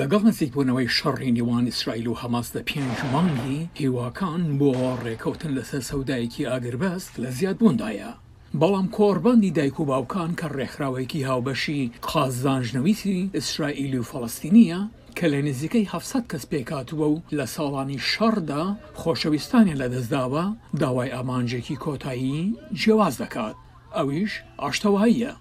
لەگەڵ نزیکبوونەوەی شەڕی نێوان ئیسرائیل و حەماس لە پێنج مانگی، هیواکان بۆ ڕێکەوتن لەسەر سەودایەکی ئاگربەست لە زیادبووندایە. بەڵام کۆڕبەندی دایک و باوکان کە ڕێکخراوێکی هاوبەشی قازانجنویسی ئیسرائیلی و فەڵەستینییە کە لە نزیکەی حەفت سەد کەس پێکهاتووە و لە ساڵانی شەڕدا خۆشەویستانیان لەدەستداوە، داوای ئامانجێکی کۆتایی جیاواز دەکات، ئەویش ئاشتەواییە.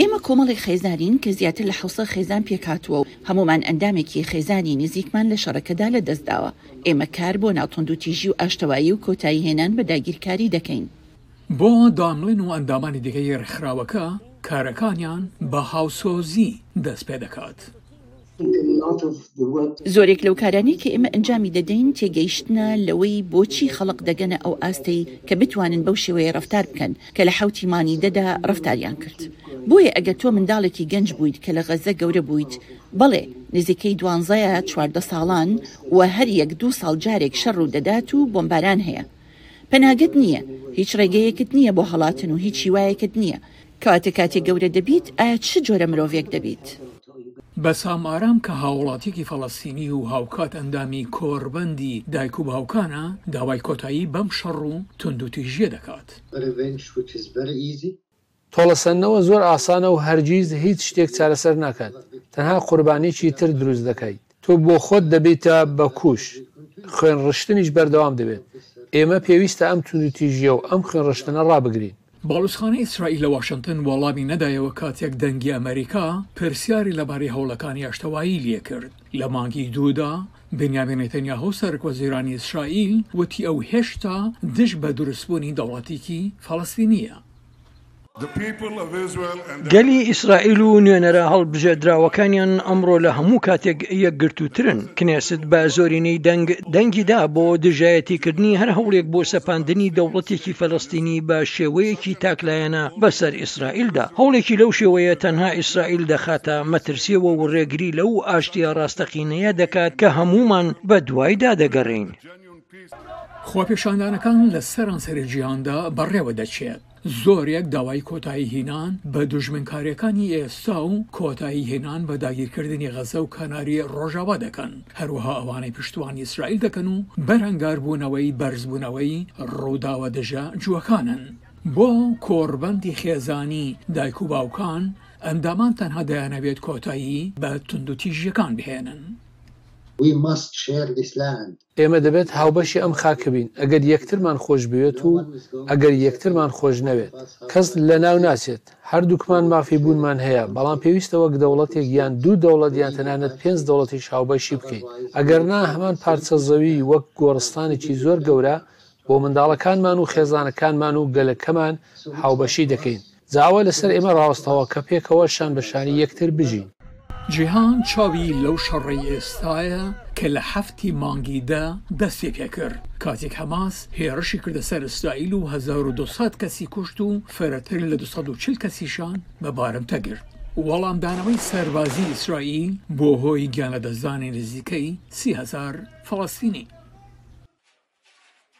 ئێمە کۆمەڵێک خێزانین کە زیاتر لە حەوت سەد خێزان پێکهاتووە و هەموومان ئەندامێکی خێزانی نزیکمان لە شەڕەکەدا لەدەستداوە. ئێمە کار بۆ نا توندوتیژی و ئاشتەوایی و کۆتایی هێنان بە داگیرکاری دەکەین. بۆ داملین و ئەندامانی دیکەی ڕێکخراوەکە کارەکانیان بە هاوسۆزی دەستپێدەکات. زۆرێک لەو کارانەی کە ئێمە ئەنجامی دەدەین تێگەیشتنە لەوەی بۆچی خەڵک دەگەنە ئەو ئاستەی کە بتوانن بەو شێوەیە ڕەفتار بکەن کە لە حەوتی مانگی دە دا ڕەفتاریان کرد بۆیە ئەگەر تۆ منداڵێکی گەنج بوویت کە لە غەزە گەورە بوویت بەڵێ نزیکەی دوانزە یا چواردە ساڵان و هەر یەک دوو ساڵ جارێک شەڕ ڕوو دەدات و بۆمباران هەیە پەناگەت نییە هیچ ڕێگەیەکت نییە بۆ هەڵاتن و هیچ هیوایەکت نییە کەواتە کاتێ گەورە دەبیت ئایا چ جۆرە مرۆڤێک دەبیت؟ بەسام ئارام کە هاووڵاتییەکی فەڵەستینی و هاوکات ئەندامی کۆڕبەندی دایک و باوکانە، داوای کۆتایی بەم شەڕ و توندوتیژییە دەکات. تۆڵەسەندنەوە زۆر ئاسانە و هەرگیز هیچ شتێک چارەسەر ناکات، تەنها قوربانییەکی تر دروست دەکەیت. تۆ بۆخۆت دەبیتە بە کووش، خوێن ڕشتنیش بەردەوام دەبێت، ئێمە پێویستە ئەم توندوتیژییە و ئەم خوێن ڕشتنە ڕابگرین. باڵوسخانەی ئیسرائیل لە واشنتن وەڵامی نەدایەوە کاتێک دەنگی ئەمەریکا پرسیاری لەبارەی هەوڵەکانی ئاشتەوایی لێکرد لە مانگی دوودا، بنیامین نتنیاهۆ سەرەک وەزیرانی ئیسرائیل وتی ئەو هێشتا دژ بە دروستبوونی دەوڵەتیکی فەڵەستینییە. گەلی ئیسرائیل و نوێنەرە هەڵبژێردراوەکانیان ئەمڕۆ لە هەموو کاتێک یەکگرتووترن کنێست بە زۆرینەی دەنگ دەنگیدا بۆ دژایەتیکردنی هەر هەوڵێک بۆ سەپاندنی دەوڵەتێکی فەلستینی بە شێوەیەکی تاکلایەنە بەسەر ئیسرائیلدا هەوڵێکی لەو شێوەیە تەنها ئیسرائیل دەخاتە مەترسیەوە و ڕێگری لەو ئاشتیا ڕاستەقینەیە دەکات کە هەموومان بە دوایدا دەگەڕێین. خۆپێشاندانەکان لە سەرانسەری جیهاندا بەڕێوە دەچێت، زۆرێک داوای کۆتایی هینان بە دوژمنکارییەکانی ئێستا و کۆتایی هێنان بە داگیرکردنی غەزە و کەناری ڕۆژاوا دەکەن، هەروەها ئەوانەی پشتوانی ئیسرائیل دەکەن و بەرەنگاربوونەوەی بەرزبوونەوەی ڕووداوە دژە جووەکانن. بۆ کۆڕبەندی خێزانی دایک و باوکان، ئەندامان تەنها دەیانەوێت کۆتایی بە توندوتیژییەکان بهێنن. وی ماست شێر ئیسلاند ئێمە دەبێت هاوبەشی ئەم خاکە بین، ئەگەر یەکترمان خۆش بوێت و ئەگەر یەکترمان خۆش نەوێت، کەس لەناو ناچێت. هەردووکمان مافی بوونمان هەیە، بەڵام پێویستە وەک دەوڵەتێک یان دوو دەوڵەت یان تەنانەت پێنج دەوڵەتیش هاوبەشی بکەین، ئەگەر نا هەمان پارچە زەوی وەک گۆڕستانێکی زۆر گەورە بۆ منداڵەکانمان و خێزانەکانمان و گەلەکەمان هاوبەشی دەکەین. جا ئەوە لەسەر ئێمە ڕاوەستاوە کە پێکەوە شان بە شانی یەکتر بژین. جیهان چاوی لەو شەڕەی ئێستایە کە لە حەفتی مانگی دە دەستی پێ کرد کاتێک حەماس هێڕشی کردە سەر ئیسرائیل و هەزار و دوو سەد کەسی کوشت و فرەتر لە دوو سەد و چل کەسیشان بە بارمتە گرت. وەڵامدانەوەی سەربازی ئیسرائیل بووە هۆی گیانلەدەستدانی نزیکەی سی هەزار فەڵەستینی.